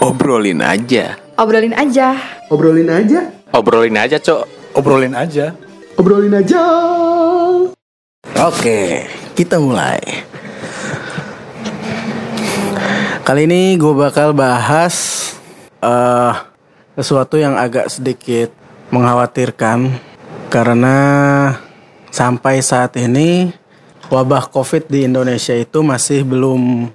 Obrolin aja. Obrolin aja. Obrolin aja. Obrolin aja, Cok. Obrolin aja. Obrolin aja. Oke, kita mulai. Kali ini gue bakal bahas eh sesuatu yang agak sedikit mengkhawatirkan karena sampai saat ini wabah COVID di Indonesia itu masih belum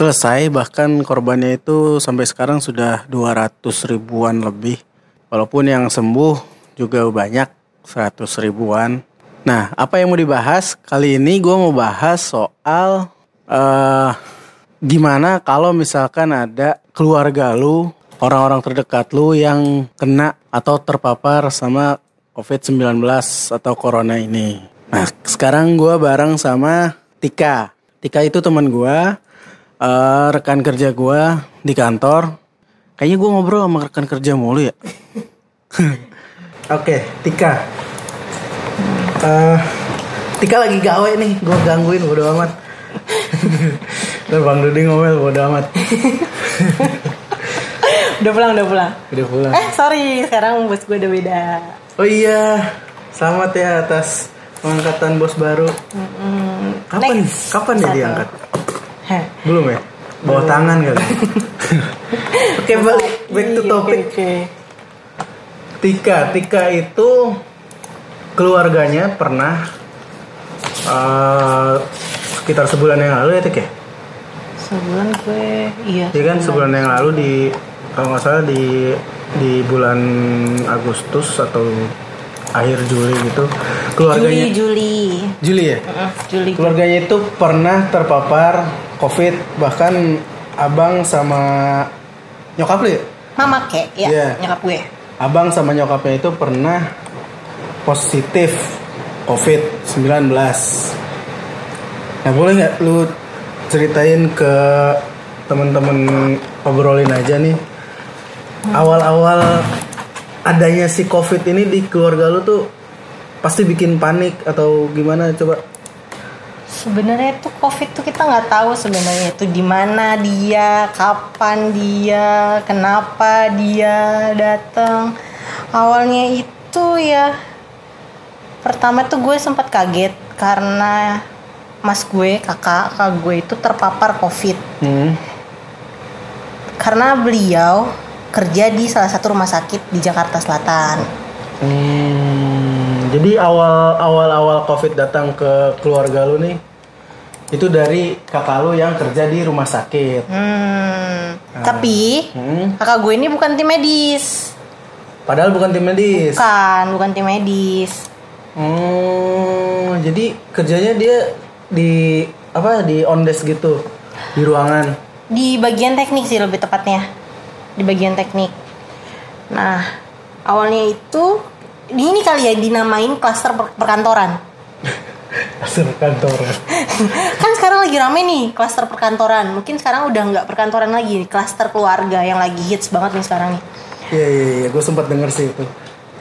selesai bahkan korbannya itu sampai sekarang sudah 200 ribuan lebih. Walaupun yang sembuh juga banyak 100 ribuan. Nah apa yang mau dibahas? Kali ini gue mau bahas soal eh gimana kalau misalkan ada keluarga lu orang-orang terdekat lu yang kena atau terpapar sama COVID-19 atau corona ini. Nah sekarang gue bareng sama Tika. Tika itu teman gue eh, rekan kerja gue di kantor. Kayaknya gue ngobrol sama rekan kerja mulu ya. Oke, Tika. Eh, Tika lagi gawe nih, gue gangguin bodo amat. Dan Bang Dudi ngomel bodo amat. Udah pulang, udah pulang. Udah pulang. Eh, sorry, sekarang bos gue udah beda. Oh iya, selamat ya atas pengangkatan bos baru. Kapan? Next. Kapan ya diangkat? Belum ya? Bawa tangan kali. Oke, balik back to Iya, topic. oke, oke. Tika, Tika itu keluarganya pernah eh, sekitar sebulan yang lalu ya Tik ya? Sebulan gue, iya. Iya kan sebulan yang lalu di kalau nggak salah di di bulan Agustus atau akhir Juli gitu keluarganya Juli, Juli. Juli ya? Heeh, Juli. Keluarganya itu pernah terpapar COVID bahkan abang sama nyokap lu ya? Mama kek, ya, Iya. nyokap gue. Abang sama nyokapnya itu pernah positif COVID-19. Nah boleh nggak lu ceritain ke temen-temen obrolin aja nih awal-awal adanya si COVID ini di keluarga lu tuh pasti bikin panik atau gimana coba? Sebenarnya tuh COVID tuh kita nggak tahu sebenarnya itu di mana dia, kapan dia, kenapa dia datang. Awalnya itu ya pertama tuh gue sempat kaget karena mas gue, kakak, kakak gue itu terpapar COVID. Hmm. Karena beliau kerja di salah satu rumah sakit di Jakarta Selatan. Hmm, jadi awal awal awal covid datang ke keluarga lu nih itu dari kakak lu yang kerja di rumah sakit. Hmm. Tapi Hmm. kakak gue ini bukan tim medis. Padahal bukan tim medis. Bukan, bukan tim medis. Hmm, jadi kerjanya dia di apa di on desk gitu di ruangan. Di bagian teknik sih lebih tepatnya. Di bagian teknik. Nah, awalnya itu ini kali ya dinamain klaster per- perkantoran. Asal kantoran. kan sekarang lagi rame nih klaster perkantoran. Mungkin sekarang udah nggak perkantoran lagi, klaster keluarga yang lagi hits banget nih sekarang nih. Iya iya iya, gue sempat denger sih itu.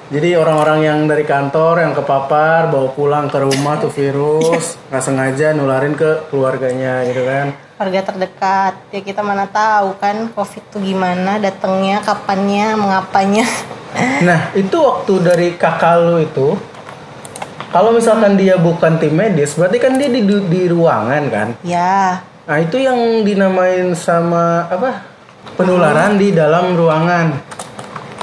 Jadi orang-orang yang dari kantor yang kepapar bawa pulang ke rumah tuh virus nggak sengaja nularin ke keluarganya gitu kan. Keluarga terdekat. Ya kita mana tahu kan Covid tuh gimana datangnya, kapannya, mengapanya. Nah itu waktu dari kakak lu itu kalau misalkan dia bukan tim medis berarti kan dia di, di ruangan kan. ya, Nah itu yang dinamain sama apa penularan di dalam ruangan.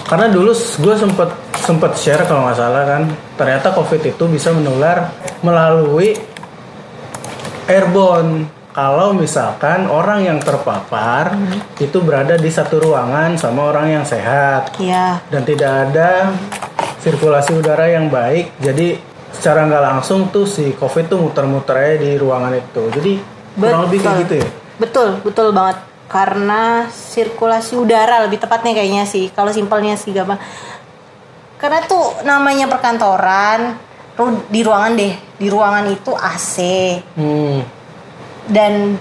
Karena dulu gue sempet sempet share kalau nggak salah kan ternyata covid itu bisa menular melalui airborne. Kalau misalkan orang yang terpapar itu berada di satu ruangan sama orang yang sehat ya. dan tidak ada sirkulasi udara yang baik jadi secara nggak langsung tuh si covid tuh muter-muter aja di ruangan itu jadi kurang lebih kayak gitu ya Betul, betul banget. Karena sirkulasi udara lebih tepatnya kayaknya sih. Kalau simpelnya sih gampang. Karena tuh namanya perkantoran, di ruangan deh. Di ruangan itu AC. hmm. Dan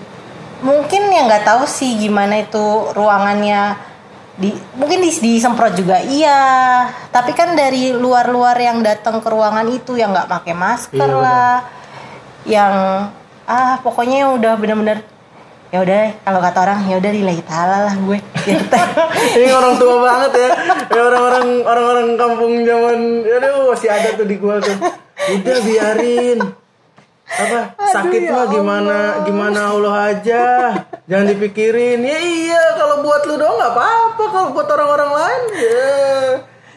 mungkin yang nggak tahu sih gimana itu ruangannya di mungkin dis- disemprot juga iya tapi kan dari luar-luar yang datang ke ruangan itu yang nggak pakai masker Iya, lah yang ah pokoknya yang udah bener-bener ya udah kalau kata orang ya udah lillahi taala lah gue gitu. Ini orang tua banget ya. Ya orang-orang orang-orang kampung zaman aduh masih ada tuh di gua tuh. Udah biarin. Apa sakit mah gimana gimana Allah aja. Jangan dipikirin. Ya iya kalau buat lu doang nggak apa-apa kalau buat orang-orang lain ya.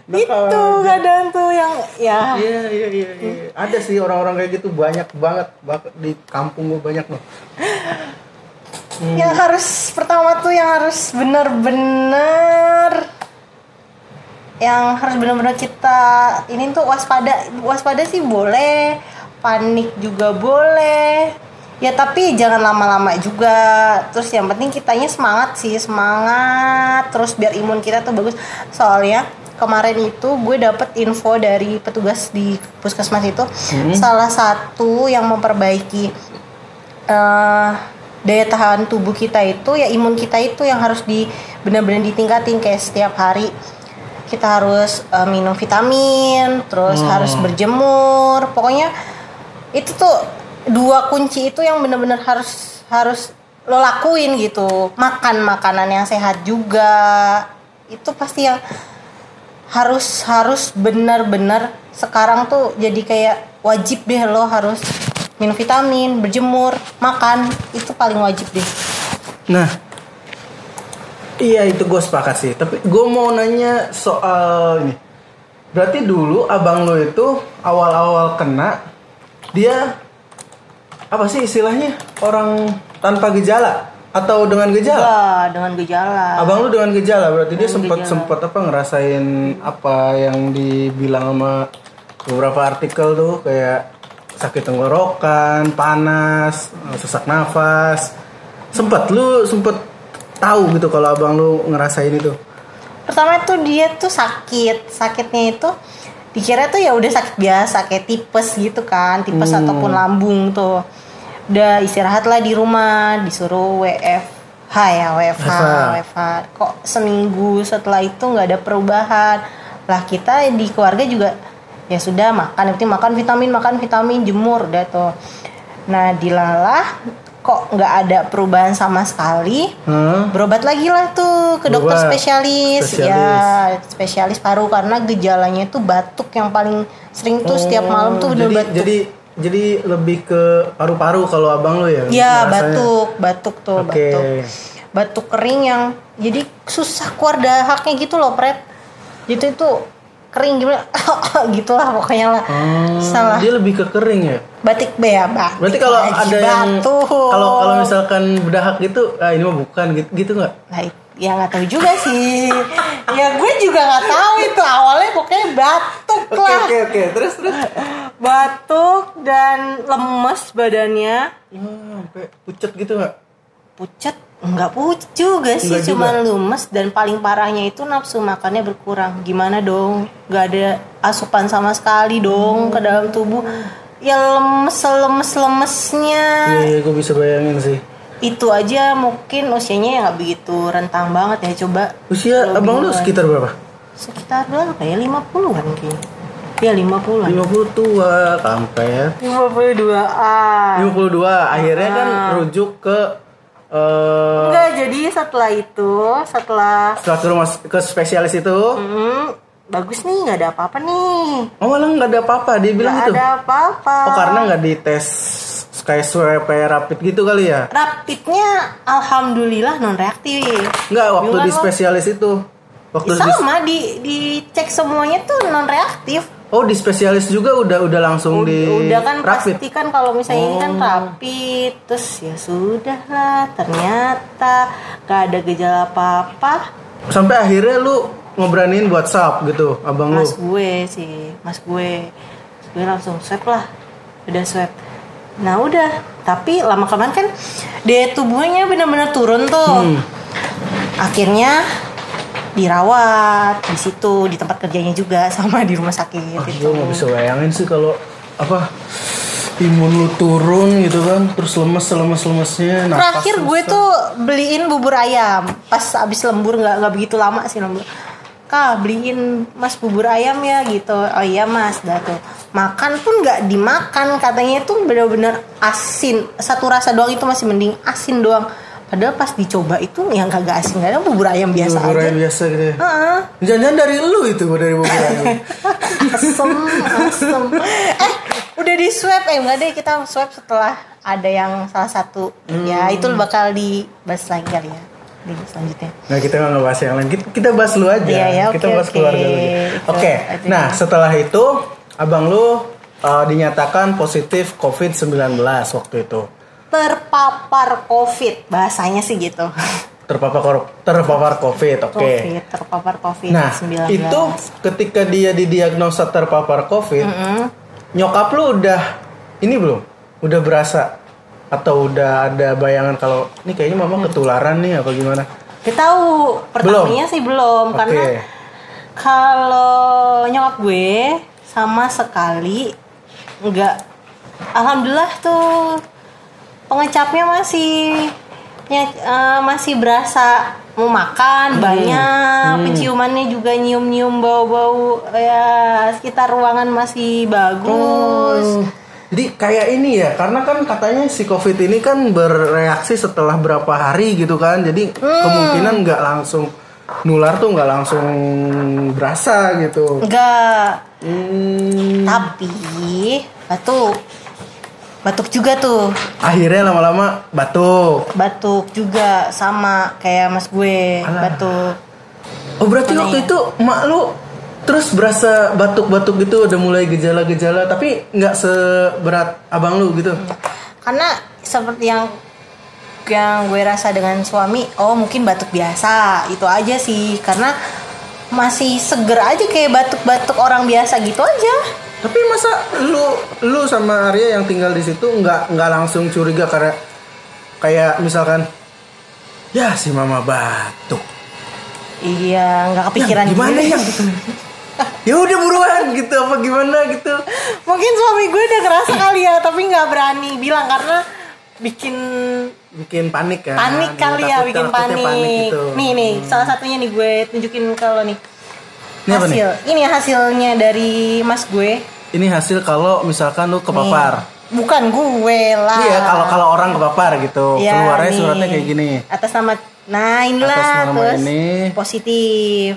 itu nakal aja. kadang tuh yang ya Iya iya iya iya. Ada sih orang-orang kayak gitu banyak banget di kampung gua banyak loh. yang harus pertama tuh yang harus bener-bener yang harus bener-bener kita ini tuh waspada waspada sih boleh panik juga boleh. Ya tapi jangan lama-lama juga. Terus yang penting kitanya semangat sih semangat. Terus biar imun kita tuh bagus. Soalnya kemarin itu gue dapet info dari petugas di puskesmas itu. Salah satu yang memperbaiki eh, daya tahan tubuh kita itu ya imun kita itu yang harus di benar-benar ditingkatin kayak setiap hari. Kita harus eh, minum vitamin terus harus berjemur. Pokoknya itu tuh dua kunci itu yang benar-benar harus harus lo lakuin gitu makan makanan yang sehat juga itu pasti yang harus harus benar-benar sekarang tuh jadi kayak wajib deh lo harus minum vitamin, berjemur, makan itu paling wajib deh. Nah, iya itu gue sepakat sih. Tapi gue mau nanya soal ini. Berarti dulu abang lo itu awal-awal kena dia apa sih istilahnya orang tanpa gejala atau dengan gejala? Enggak, dengan gejala. Abang lu dengan gejala berarti dia Dengan sempat gejala. sempat apa ngerasain apa yang dibilang sama beberapa artikel tuh kayak sakit tenggorokan, panas, sesak nafas. Sempat lu sempet tahu gitu kalau abang lu ngerasain itu. Pertama itu dia tuh sakit, sakitnya itu dikira tuh ya udah sakit biasa kayak tipes gitu kan, tipes Hmm. ataupun lambung tuh. Udah istirahatlah di rumah, disuruh WFH ya, WFH, WFH. WFH. Kok seminggu setelah itu nggak ada perubahan. Lah kita di keluarga juga ya sudah makan, yang penting makan vitamin, makan vitamin, jemur udah tuh. Nah dilalah kok nggak ada perubahan sama sekali Hah? berobat lagi lah tuh ke dokter spesialis. Spesialis. ya spesialis paru karena gejalanya itu batuk yang paling sering tuh setiap malam tuh Oh, bener jadi, batuk Jadi jadi lebih ke paru-paru kalau abang lu ya? ya batuk batuk tuh Oke. batuk batuk kering yang jadi susah keluar dahaknya gitu loh pret gitu itu kering gimana gitulah pokoknya lah Oh, salah Dia lebih ke kering ya? batik be ya batik Berarti kalau ada yang kalau kalau misalkan berdahak gitu, ah ini mah bukan gitu gitu nggak? Nah, ya nggak tahu juga sih. ya gue juga nggak tahu itu awalnya pokoknya batuk Oke lah. oke oke terus terus. Batuk dan lemes badannya. Oh, sampai pucet gitu nggak? Pucet nggak pucet juga sih, Nggak cuma juga. lemes dan paling parahnya itu nafsu makannya berkurang. Gimana dong? Nggak ada asupan sama sekali dong ke dalam tubuh. Ya lemes lemes lemesnya. Iya, gue bisa bayangin sih. Itu aja mungkin usianya ya nggak begitu rentang banget ya coba. Usia abang lu sekitar berapa? sekitar berapa ya 50-an kayaknya ya 50-an 50 tua, kampret. 52an 52 akhirnya kan rujuk ke eh enggak jadi setelah itu setelah setelah ke rumah ke spesialis itu hmm, bagus nih nggak ada apa-apa nih. Oh malah nggak ada apa-apa dia bilang nggak gitu? ada apa-apa. Oh karena nggak dites kayak swab kayak rapid gitu kali ya? Rapidnya alhamdulillah non reaktif nggak waktu di lo? spesialis itu. Waktu di sama di dicek semuanya tuh non reaktif oh di spesialis juga udah udah langsung di udah kan rapid? pasti kan kalau misalnya ini kan Oh. rapid terus ya sudah lah ternyata gak ada gejala apa-apa. Sampai akhirnya lu ngeberaniin buat swab gitu abang lu? Mas gue sih mas gue. Mas gue langsung swab lah udah swab. Nah udah. Tapi lama kelamaan kan daya tubuhnya benar-benar turun tuh. Hmm. akhirnya dirawat di situ di tempat kerjanya juga sama di rumah sakit Ah, itu gue nggak bisa bayangin sih kalau apa imun lu turun gitu kan terus lemes lemes lemesnya terakhir gue tuh beliin bubur ayam. Pas abis lembur nggak nggak begitu lama sih lembur. Kak beliin mas bubur ayam ya gitu. Oh iya mas dah tuh. Makan pun nggak dimakan katanya itu bener-bener asin. Satu rasa doang itu masih mending asin doang padahal pas dicoba itu yang kagak asing ada bubur ayam biasa Bubur aja ayam biasa gitu ya. Heeh. Jangan-jangan dari lu itu dari bubur ayam. asem asem eh udah di swab eh enggak deh kita swab setelah ada yang salah satu ya itu bakal dibahas lagi kali ya di selanjutnya Nah kita nggak ngebahas yang lain, kita, kita bahas lu aja. Iya, ya, kita oke, bahas oke. keluarga lu Oke. aja. Nah setelah itu abang lu uh, dinyatakan positif COVID-19 waktu itu. Terpapar covid bahasanya sih gitu Terpapar kor- terpapar COVID. Oke. covid terpapar covid Nah 19 itu ketika dia didiagnosa terpapar COVID, nyokap lu udah ini belum? Udah berasa atau udah ada bayangan kalau ini kayaknya mama ketularan nih apa gimana? kita tahu pertamanya sih belum Oke. karena kalau nyokap gue sama sekali nggak alhamdulillah tuh pengecapnya masih ya, eh, masih berasa mau makan banyak penciumannya juga nyium-nyium bau-bau ya sekitar ruangan masih bagus. Oh, Jadi kayak ini ya, karena kan katanya si COVID ini kan bereaksi setelah berapa hari gitu kan, jadi kemungkinan nggak langsung nular tuh nggak langsung berasa gitu. enggak Hmm, tapi batuk batuk juga tuh akhirnya lama-lama batuk. batuk juga sama kayak mas gue Alah. batuk Oh berarti waktu itu mak lu terus berasa batuk-batuk gitu, udah mulai gejala-gejala, tapi nggak seberat abang lu gitu. karena seperti yang yang gue rasa dengan suami oh mungkin batuk biasa itu aja sih karena masih seger aja kayak batuk-batuk orang biasa gitu aja Tapi masa lu lu sama Arya yang tinggal di situ nggak nggak langsung curiga karena kayak misalkan ya si mama batuk. iya nggak kepikiran Yang gimana yang gitu? ya udah buruan gitu apa gimana gitu. mungkin suami gue udah ngerasa kali ya tapi nggak berani bilang karena bikin Bikin panik kan. panik kali ya takut- bikin takutnya panik. gitu. Nih nih salah satunya nih gue tunjukin kalau nih Ini apa nih? hasil. Ini hasilnya dari mas gue. Ini hasil kalau misalkan lu kepapar. Nih. Bukan gue lah. Iya kalau kalau orang kepapar gitu Ya, keluarnya nih. suratnya kayak gini. Atas nama Nah inilah Atas nama terus ini. positif.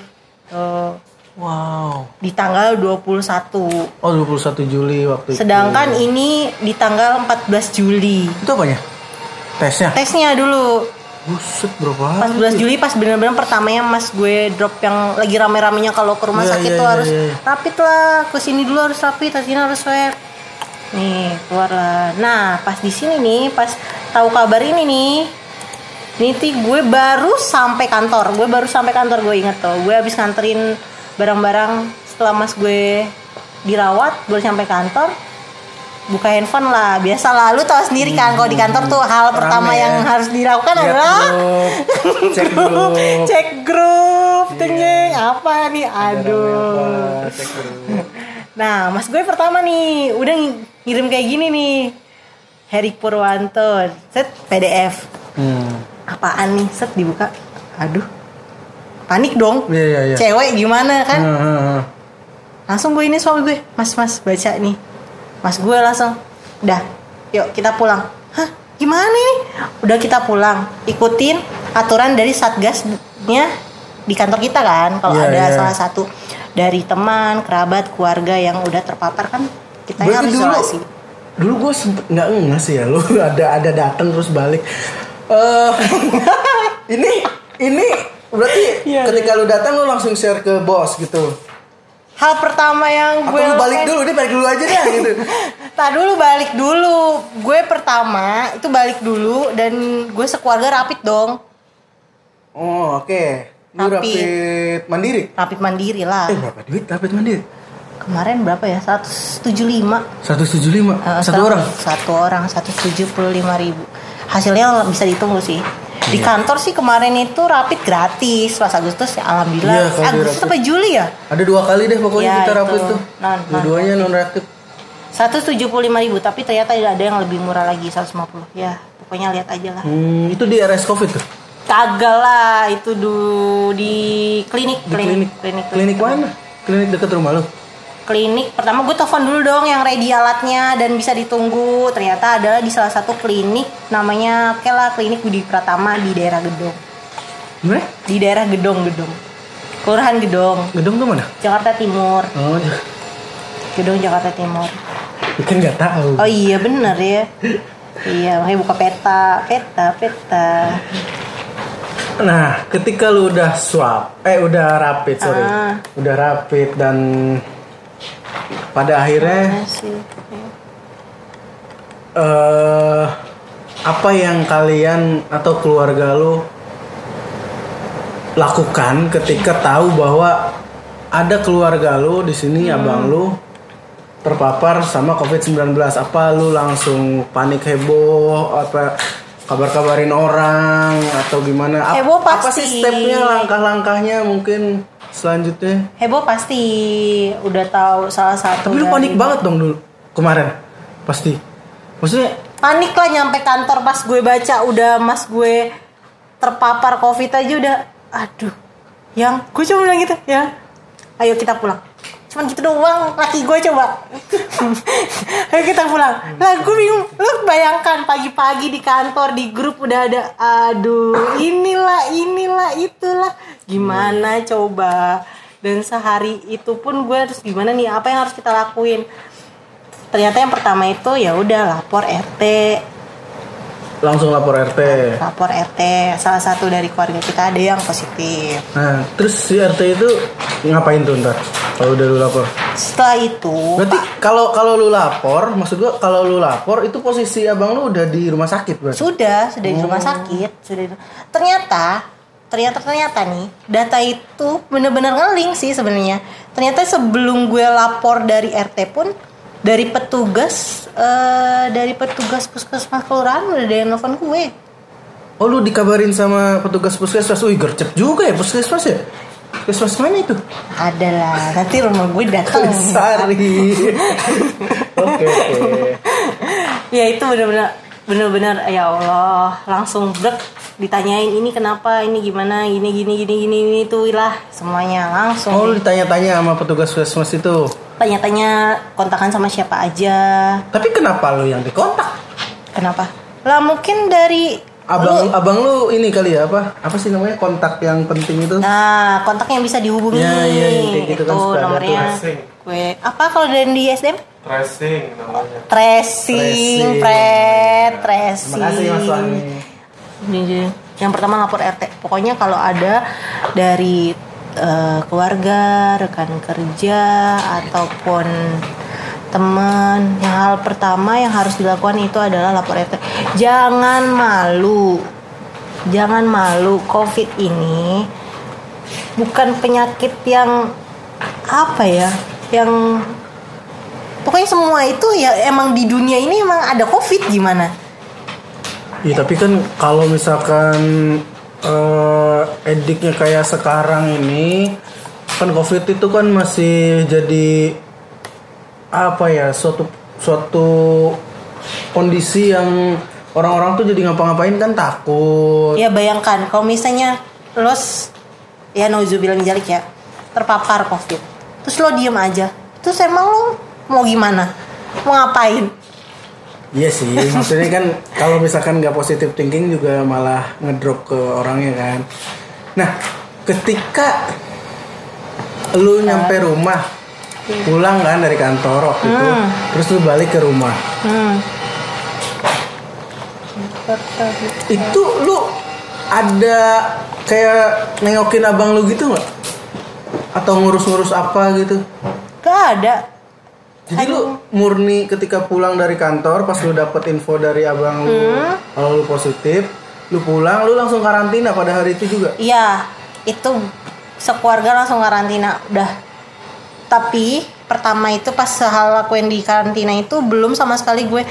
Tuh Wow. di tanggal 21. Oh 21 Juli waktu itu. Sedangkan ini di tanggal 14 Juli. itu apanya? Tesnya. Tesnya dulu Buset berapa hari? 14 Juli pas bener-bener pertamanya mas gue drop yang lagi rame-ramenya kalau ke rumah Iya, sakit iya, tuh iya, harus iya. rapid lah. Ke sini dulu harus rapid ke sini harus swab. Nih keluar lah. Nah pas di sini nih pas tahu kabar ini nih Niti gue baru sampai kantor. Gue baru sampai kantor gue inget tuh. Gue habis nganterin barang-barang setelah mas gue dirawat baru sampai kantor buka handphone lah. Biasa lah lu tahu sendiri kan kalau di kantor tuh hal pertama Rame ya. yang harus dilakukan Lihat adalah grup, cek grup. cek grup tengeng apa nih? Aduh. Apa, nah mas gue pertama nih udah ng- ngirim kayak gini nih. Heri Purwanto set PDF Hmm. apaan nih? Set dibuka. Aduh. Panik dong. Iya iya iya. cewek gimana kan? Hmm, hmm, hmm. langsung gue ini suami gue mas mas baca nih mas gue langsung udah yuk kita pulang hah gimana ini udah kita pulang ikutin aturan dari satgasnya di kantor kita kan kalau Iya, ada iya. salah satu dari teman kerabat keluarga yang udah terpapar kan kita Berarti harus dulu isolasi dulu gue sempet nggak nggak sih ya lu ada ada datang terus balik. Eh ini ini berarti Iya, ketika lu datang lu langsung share ke bos gitu. Hal pertama yang gue lu balik dulu dia balik dulu aja deh gitu. Tak dulu balik dulu. Gue pertama itu balik dulu dan gue sekeluarga rapid dong. Oh oke. Lu Rapid. rapid mandiri. Rapid mandiri lah. Eh berapa duit rapid mandiri? Kemarin berapa ya? 175. 175 Eh, satu orang. Satu orang 175 ribu. Hasilnya bisa ditunggu sih. Di Iya. kantor sih kemarin itu rapid gratis pas Agustus ya alhamdulillah. Kalau Agustus rapid. apa Juli ya? Ada dua kali deh pokoknya Ya, kita itu. rapid tuh. Non, Dua-duanya non reaktif. 175 ribu tapi ternyata ada yang lebih murah lagi 150 ya pokoknya lihat aja lah Hmm, itu di RS Covid tuh. kagak lah itu du, di klinik Di klinik. Klinik mana? Klinik dekat rumah lu. Klinik. Pertama gue telepon dulu dong yang ready alatnya dan bisa ditunggu. Ternyata adalah di salah satu klinik namanya Kela klinik Budi Pratama di daerah Gedong Gimana? di daerah Gedong Gedong kelurahan Gedong Gedung tuh mana? Jakarta Timur. Oh, Gedong Jakarta Timur. Kan nggak tahu. oh iya bener ya. Iya makanya buka peta. Peta peta. Nah, ketika lu udah swab, eh udah rapid sorry, Ah. udah rapid dan pada akhirnya eh apa yang kalian atau keluarga lu lakukan ketika tahu bahwa ada keluarga lu di sini abang lu terpapar sama COVID-19 apa lu langsung panik heboh? Apa kabar-kabarin orang? Atau gimana? Heboh apa pasti. sih stepnya langkah-langkahnya mungkin selanjutnya. Heboh pasti udah tahu salah satu tapi lu panik banget dong dulu kemarin. Pasti. Maksudnya panik lah nyampe kantor pas gue baca udah mas gue terpapar covid aja udah aduh yang gue cuma bilang gitu ya ayo kita pulang cuman gitu doang laki gue coba. Ayo kita pulang. Lah gue bingung. Lu bayangkan pagi-pagi di kantor di grup udah ada aduh inilah inilah itulah. Gimana coba? Dan sehari itu pun gue harus gimana nih? Apa yang harus kita lakuin? Ternyata yang pertama itu ya udah lapor RT langsung lapor RT lapor RT salah satu dari keluarga kita ada yang positif Nah, terus si RT itu ngapain tuh ntar? Kalau udah lu lapor. setelah itu Berarti kalau kalau lu lapor, maksud gua kalau lu lapor itu posisi abang lu udah di rumah sakit berarti. sudah sudah di rumah sakit sudah di- ternyata ternyata ternyata nih data itu bener-bener ngeling sih sebenarnya ternyata sebelum gue lapor dari RT pun dari petugas eh, dari petugas puskesmas kelurahan udah ada yang nelfon gue Oh lu dikabarin sama petugas puskesmas, wih gercep juga ya puskesmas ya? Puskesmas mana itu? ada lah nanti rumah gue datang Sari. Oke oke. ya itu benar-benar benar-benar ya Allah langsung brek ditanyain ini kenapa? Ini gimana? Gini gini gini gini ini tuh lah. Semuanya langsung. Oh ditanya-tanya sama petugas puskesmas itu. tanya-tanya kontakan sama siapa aja. Tapi kenapa lu yang dikontak? kenapa? Lah mungkin dari Abang lu- abang lu ini kali ya apa? Apa sih namanya? Kontak yang penting itu? nah kontak yang bisa dihubungi. Ya, ya, yang kayak gitu kan itu ada nomornya. gue apa kalau dari di SDM Tracing namanya. tracing pret tracing Terima kasih Mas Wahmi. Yang pertama lapor RT. Pokoknya kalau ada dari eh, keluarga, rekan kerja ataupun teman, yang hal pertama yang harus dilakukan itu adalah lapor RT. Jangan malu. Jangan malu. Covid ini bukan penyakit yang apa ya? Yang pokoknya semua itu ya emang di dunia ini emang ada Covid gimana? Iya tapi kan kalau misalkan eh, ediknya kayak sekarang ini kan covid itu kan masih jadi apa ya suatu suatu kondisi yang orang-orang tuh jadi ngapa-ngapain kan takut. Ya bayangkan kalau misalnya lo ya nauzubillah dzalik ya terpapar covid, terus lo diem aja, terus emang lo mau gimana? Mau ngapain? Iya sih, maksudnya kan kalau misalkan nggak positive thinking juga malah ngedrop ke orangnya kan. Nah, ketika lu nyampe rumah, pulang kan dari kantor waktu itu, terus lu balik ke rumah, Hmm. itu lu ada kayak nengokin abang lu gitu nggak? Atau ngurus-ngurus apa gitu? Gak ada. Jadi lu murni ketika pulang dari kantor pas lu dapet info dari abang lu kalau lu positif, lu pulang lu langsung karantina pada hari itu juga. Iya, itu sekeluarga langsung karantina udah. Tapi pertama itu pas hal lakuin di karantina itu belum sama sekali gue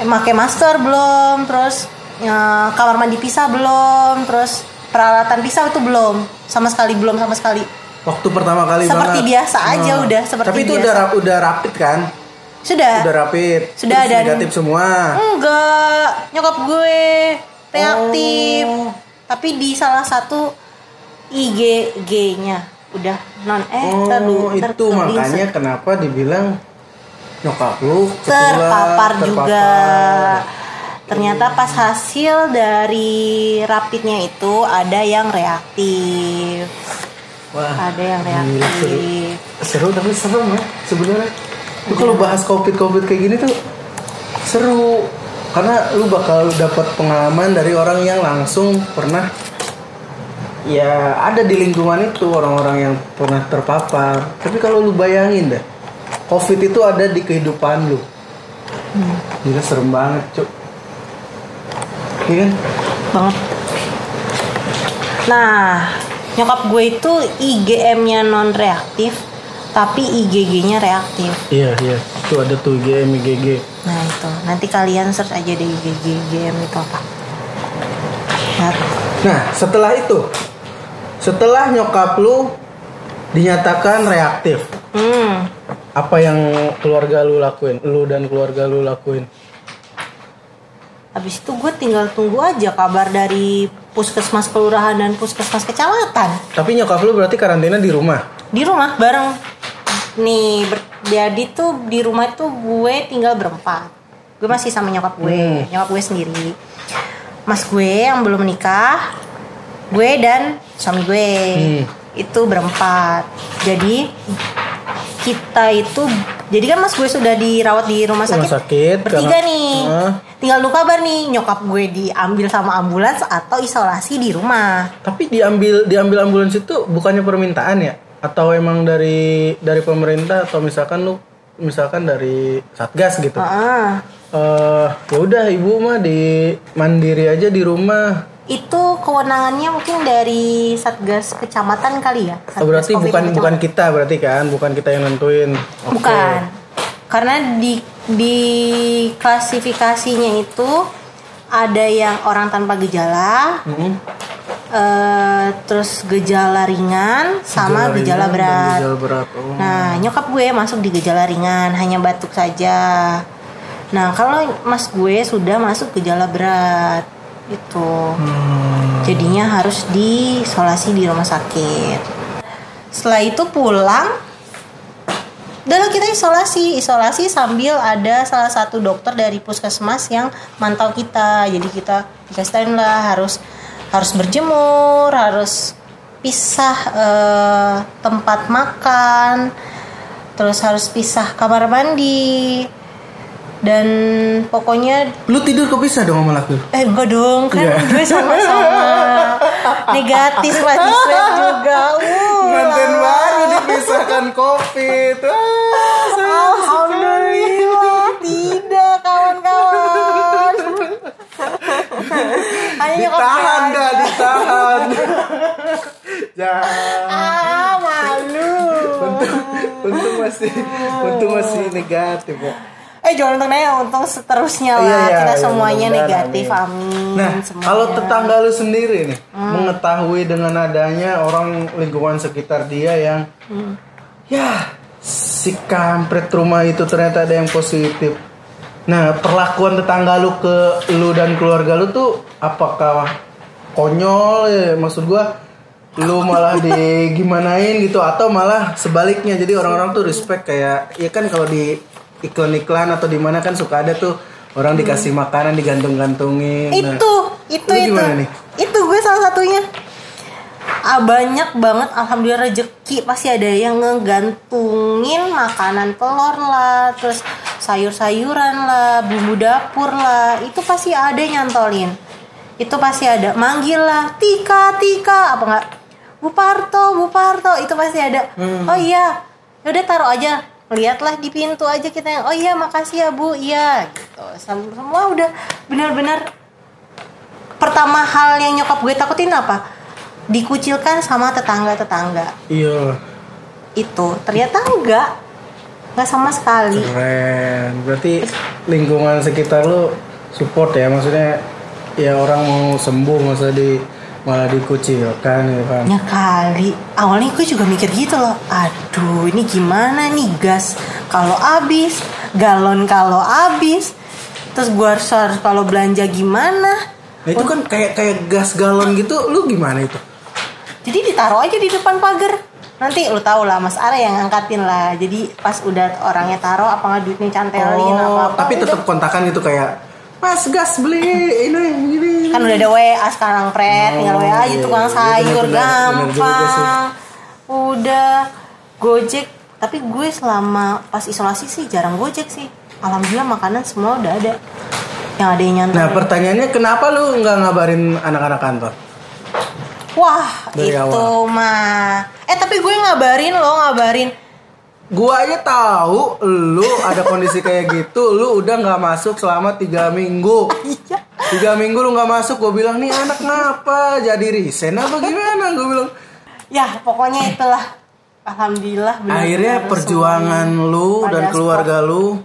pakai masker belum, terus eh, kamar mandi pisah belum, terus peralatan pisah itu belum, sama sekali belum sama sekali. Waktu pertama kali Seperti banget. biasa aja Hmm. udah, seperti Tapi itu biasa. udah udah rapid kan? Sudah. Udah rapid. Sudah Terus ada. negatif semua. Enggak, nyokap gue reaktif. Oh. Tapi di salah satu IGG-nya. udah non eh Oh, ntar itu makanya kenapa dibilang nyokap lu terpapar ketular, juga. terpapar. Ternyata pas hasil dari rapidnya itu ada yang reaktif. Wah, Ada yang gila, seru. reaktif. seru tapi serem ya sebenarnya. Itu kalau bahas covid covid kayak gini tuh seru karena lu bakal dapat pengalaman dari orang yang langsung pernah ya ada di lingkungan itu orang-orang yang pernah terpapar. Tapi kalau lu bayangin deh, covid itu ada di kehidupan lu. Gila serem banget, cuk. Iya kan? banget. Nah, nyokap gue itu IgM-nya non reaktif, tapi IgG-nya reaktif. Iya, iya. Itu ada tuh IgM, IgG. Nah itu, nanti kalian search aja deh IgG, IgM itu apa. Nah, Nah, setelah itu, setelah nyokap lu dinyatakan reaktif, hmm, apa yang keluarga lu lakuin? Lu dan keluarga lu lakuin? habis itu gue tinggal tunggu aja kabar dari puskesmas kelurahan dan puskesmas kecamatan Tapi nyokap lu berarti karantina di rumah. di rumah bareng. Nih, ber- jadi tuh di rumah tuh gue tinggal berempat. Gue masih sama nyokap gue, Hmm. nyokap gue sendiri. Mas gue yang belum menikah, gue dan suami gue Hmm. itu berempat. Jadi kita itu, jadi kan mas gue sudah dirawat di rumah sakit, Rumah sakit, bertiga karena- nih. Hah? Tinggal nunggu kabar nih, nyokap gue diambil sama ambulans atau isolasi di rumah. Tapi diambil diambil ambulans itu bukannya permintaan ya? Atau emang dari dari pemerintah atau misalkan lu misalkan dari satgas gitu? Heeh. Eh, ya udah ibu mah di mandiri aja di rumah. itu kewenangannya mungkin dari satgas kecamatan kali ya Oh, berarti Satgas Covid bukan kecamatan. bukan kita berarti kan, bukan kita yang nentuin. Oke. bukan karena di di klasifikasinya itu ada yang orang tanpa gejala Mm-mm. eh, terus gejala ringan sama gejala, dan berat Gejala berat. Oh. Nah, nyokap gue masuk di gejala ringan, hanya batuk saja. Nah, kalau mas gue sudah masuk gejala berat, itu. Jadinya harus diisolasi di rumah sakit. Setelah itu pulang, udah kita isolasi, isolasi sambil ada salah satu dokter dari puskesmas yang mantau kita. Jadi kita dikasih lah harus harus berjemur, harus pisah eh, tempat makan, terus harus pisah kamar mandi, dan pokoknya Lu tidur kepisah dong sama laki lu? eh enggak dong kan Iya. gue sama-sama negatif lah di swab juga. Uh, baru dipisahkan covid. Ah, Alhamdulillah tidak kawan-kawan. Ditahan dah, ditahan. Jangan. Ah malu. Untung, untung masih, untung masih negatif kok. Eh jangan untung ya, untung seterusnya lah Iya, iya, kita iya, semuanya mudah-mudahan, negatif amin. amin. Nah, semuanya. kalau tetangga lu sendiri nih Hmm. mengetahui dengan adanya orang lingkungan sekitar dia yang Hmm. ya si kampret rumah itu ternyata ada yang positif. Nah, perlakuan tetangga lu ke lu dan keluarga lu tuh apakah konyol ya? Maksud gua lu malah digimanain gitu atau malah sebaliknya jadi orang-orang tuh respect kayak ya kan kalau di iklan-iklan atau di mana kan suka ada tuh orang dikasih makanan digantung-gantungin. Nah, itu itu lu itu. gimana nih? itu gue salah satunya. Ah, banyak banget alhamdulillah rezeki. Pasti ada yang ngegantungin makanan telur lah terus sayur-sayuran lah bumbu dapur lah. Itu pasti ada nyantolin. Itu pasti ada. Manggil lah tika tika. Apa enggak? Bu Parto Bu Parto. Itu pasti ada. Hmm. oh iya yaudah taruh aja lihatlah di pintu aja kita yang oh iya makasih ya Bu. Iya gitu. Sem- semua udah benar-benar pertama hal yang nyokap gue takutin apa? Dikucilkan sama tetangga-tetangga. Iya, itu ternyata enggak. Enggak sama sekali. Keren. Berarti lingkungan sekitar lu support ya? Maksudnya ya orang mau sembuh masa di malah dikucilkan ya kan. Ya kali. Awalnya gue juga mikir gitu loh. Aduh ini gimana nih gas? Kalau habis galon kalau habis. Terus gue harus harus kalau belanja gimana? Nah itu kan kayak kayak gas galon gitu, lu gimana itu? jadi ditaruh aja di depan pagar. Nanti lu tau lah Mas Ara yang angkatin lah. Jadi pas udah orangnya taruh apa nggak duitnya cantelin apa Oh, apa tapi tetap kontakan gitu kayak Mas gas beli ini ini. kan udah ada WA sekarang pret tinggal Oh, WA aja iya, tukang iya, sayur bener, bener, bener gampang. Udah. Gojek. Tapi gue selama pas isolasi sih jarang Gojek sih. Alhamdulillah makanan semua udah ada. Yang ada yang nyantai Nah pertanyaannya kenapa lu nggak ngabarin anak-anak kantor? wah Dari itu awal. mah. Eh tapi gue ngabarin lo ngabarin Gua aja tahu lu ada kondisi kayak gitu, lu udah nggak masuk selama tiga minggu. iya Tiga minggu lu nggak masuk, gue bilang nih anak ngapa? Jadi resign apa gimana? Gue bilang. ya pokoknya itulah alhamdulillah benar-benar Akhirnya perjuangan lu dan keluarga lu,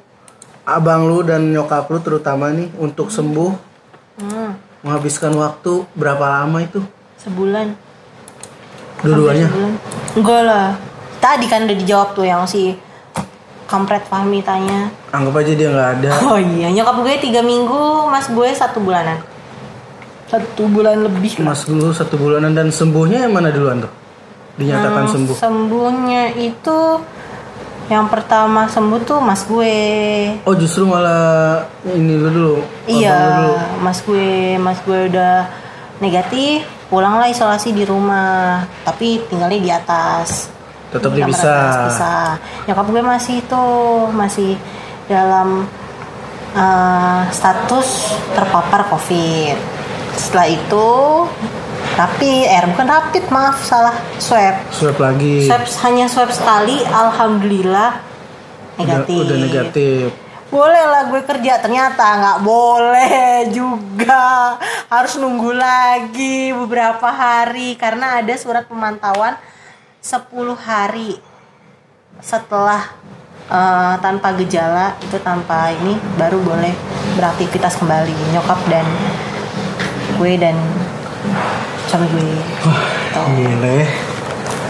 abang lu dan nyokap lu terutama nih untuk sembuh, Hmm, menghabiskan waktu berapa lama itu? sebulan Dua-duanya. Enggak lah. Tadi kan udah dijawab tuh yang si kampret Fahmi tanya. Anggap aja dia nggak ada. Oh iya, nyokap gue tiga minggu, mas gue satu bulanan. Satu bulan lebih. Mas dulu satu bulanan dan sembuhnya yang mana duluan tuh? Dinyatakan Yang sembuh. Sembuhnya itu yang pertama sembuh tuh mas gue. Oh justru malah ini lu dulu. Iya, dulu. mas gue, mas gue udah negatif, pulanglah isolasi di rumah, tapi tinggalnya di atas. Tetap Di kamar dipisah. atas, pisah. Nyokap gue masih itu, masih dalam eh, status terpapar COVID. Setelah itu rapid, eh bukan rapid, maaf salah, swab. Swab lagi. Swab hanya swab sekali, alhamdulillah Udah, negatif. udah negatif. Boleh lah gue kerja ternyata nggak boleh juga harus nunggu lagi beberapa hari karena ada surat pemantauan 10 hari setelah eh, tanpa gejala itu tanpa ini baru boleh beraktivitas kembali nyokap dan gue dan suami gue Tuh Gile.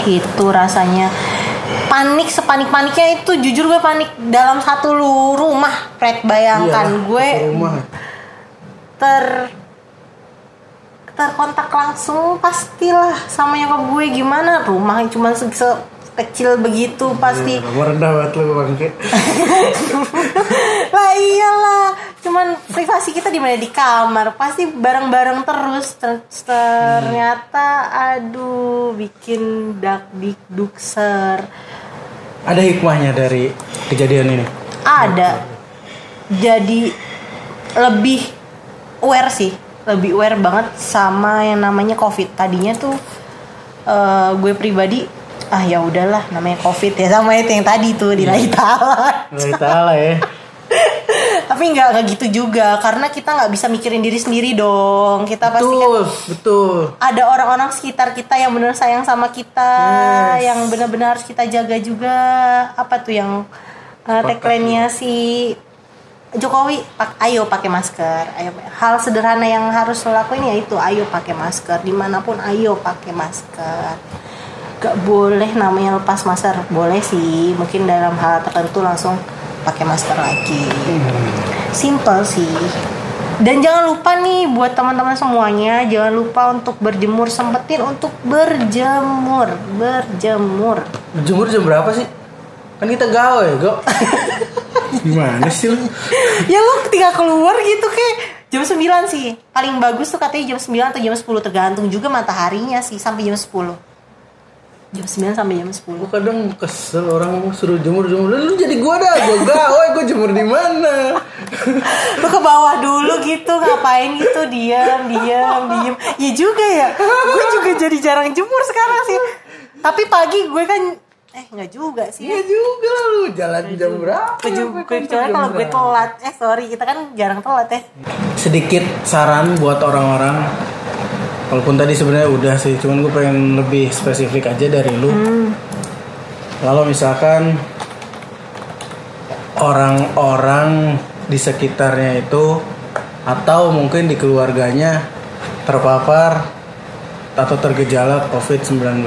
itu rasanya panik sepanik paniknya itu jujur gue panik dalam satu rumah Fred bayangkan Iyalah, gue rumah. ter terkontak langsung pastilah sama nyokap gue. Gimana rumah yang cuma se- se- kecil begitu pasti. Nomor rendah banget lu bangke. lah iyalah. Cuman privasi kita di mana? Di kamar. Pasti bareng-bareng terus. Ter- ternyata aduh bikin dak dukser Ada hikmahnya dari kejadian ini. ada. Jadi lebih aware sih lebih aware banget sama yang namanya covid tadinya tuh eh, gue pribadi ah ya udahlah namanya covid ya sama itu yang tadi tuh di taala Nggak tahu ya. tapi nggak nggak gitu juga karena kita nggak bisa mikirin diri sendiri dong kita pasti kan Betul, betul. ada orang-orang sekitar kita yang benar sayang sama kita Yes. yang benar-benar harus kita jaga juga apa tuh yang uh, tagline-nya si Jokowi pak ayo pakai masker. Ayo hal sederhana yang harus lo lakuin ya itu ayo pakai masker. Di mana pun ayo pakai masker. Gak boleh namanya lepas masker. Boleh sih mungkin dalam hal tertentu langsung pakai masker lagi. Simple sih. Dan jangan lupa nih buat teman-teman semuanya jangan lupa untuk berjemur sempetin untuk berjemur. Berjemur. Jemur jam berapa sih? Kan kita gawe, Go. Gimana sih lu? ya lu ketika keluar gitu kayak jam 9 sih. Paling bagus tuh katanya jam 9 atau jam 10 tergantung juga mataharinya sih sampai jam 10 jam 9 sampai jam 10 Gua kadang kesel orang suruh jemur jemur. Lu jadi gua dah, gua gawe, gua jemur di mana? lu ke bawah dulu gitu ngapain gitu? Diam diam diam. Ya juga ya. Gue juga jadi jarang jemur sekarang sih. Tapi pagi gue kan eh nggak juga sih. Iya juga lu. Jalan jam berapa? Keju- kecuali jam kalau gue telat. Eh sorry kita kan jarang telat ya. Sedikit saran buat orang-orang. Walaupun tadi sebenarnya udah sih cuman gue pengen lebih spesifik aja dari lu. Kalau misalkan orang-orang di sekitarnya itu atau mungkin di keluarganya terpapar atau tergejala COVID-19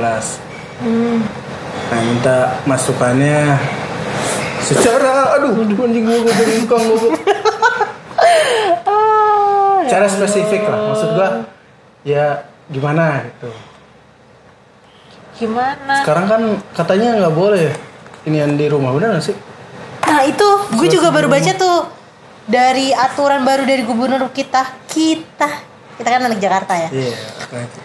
nah minta masukannya. Secara aduh anjing gue gue jadi gue cara spesifik lah maksud gua ya gimana gitu. Gimana? Sekarang kan katanya nggak boleh ini yang di rumah benar nggak sih? nah itu gue juga baru baca tuh dari aturan baru dari gubernur kita kita kita kan anak Jakarta ya. Iya. makanya. Itu.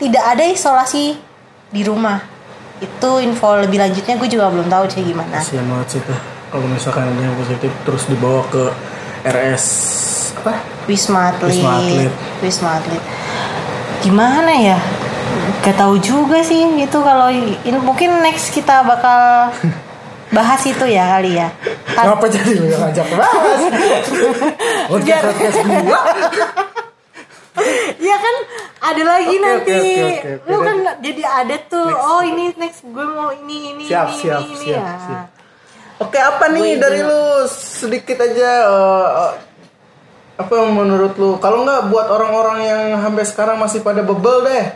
tidak ada isolasi di rumah itu info lebih lanjutnya gue juga belum tahu sih gimana. Kasihan banget sih tuh kalau misalkan ada yang positif terus dibawa ke RS apa? Wisma Atlet. Wisma Atlet. Wisma Atlet. Gimana ya? Gak tahu juga sih itu kalau ini mungkin next kita bakal bahas itu ya kali ya. Kan- Ngapa jadi ngajak bahas? Biar- podcast gua. ya kan ada lagi Oke, nanti oke, oke, oke. lu kan jadi ada tuh oh ini next gue mau ini ini Siap, ini siap, ini, siap, ya. siap. Oke, apa nih Gue dari lu sedikit aja eh, apa yang menurut lu? Kalau nggak buat orang-orang yang sampai sekarang masih pada bebel deh.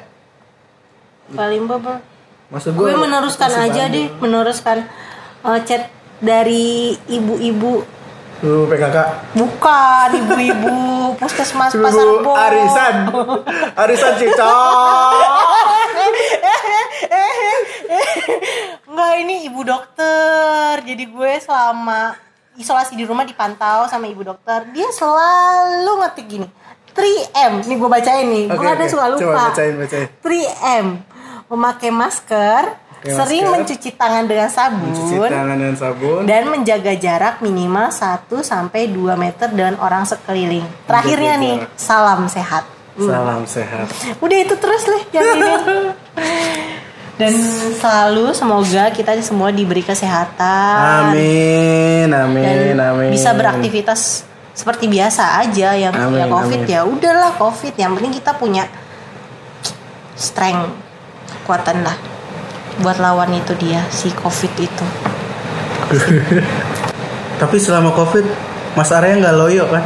paling bebel Maksud gue gua meneruskan aja deh meneruskan eh, chat dari ibu-ibu Lu PKK. bukan ibu-ibu puskesmas pasar Ibu Bo Arisan. Arisan Cicak. Enggak ini ibu dokter Jadi gue selama isolasi di rumah dipantau sama ibu dokter Dia selalu ngetik gini 3M Nih gue bacain nih Gue kadang oke. suka lupa Coba bacain, bacain. 3M Memakai masker Pakai Sering masker. mencuci tangan dengan sabun Cuci tangan dan sabun. dan menjaga jarak minimal 1 sampai 2 meter dengan orang sekeliling. Terakhirnya nih, jarak. salam sehat. Salam sehat. Udah itu terus deh yang ini. Dan selalu semoga kita semua diberi kesehatan Amin, amin, dan amin. bisa beraktivitas seperti biasa aja yang Amin, ya covid amin. ya udahlah covid yang penting kita punya strength kekuatan lah buat lawan itu dia si covid itu Tapi selama covid Mas Arya nggak loyo kan?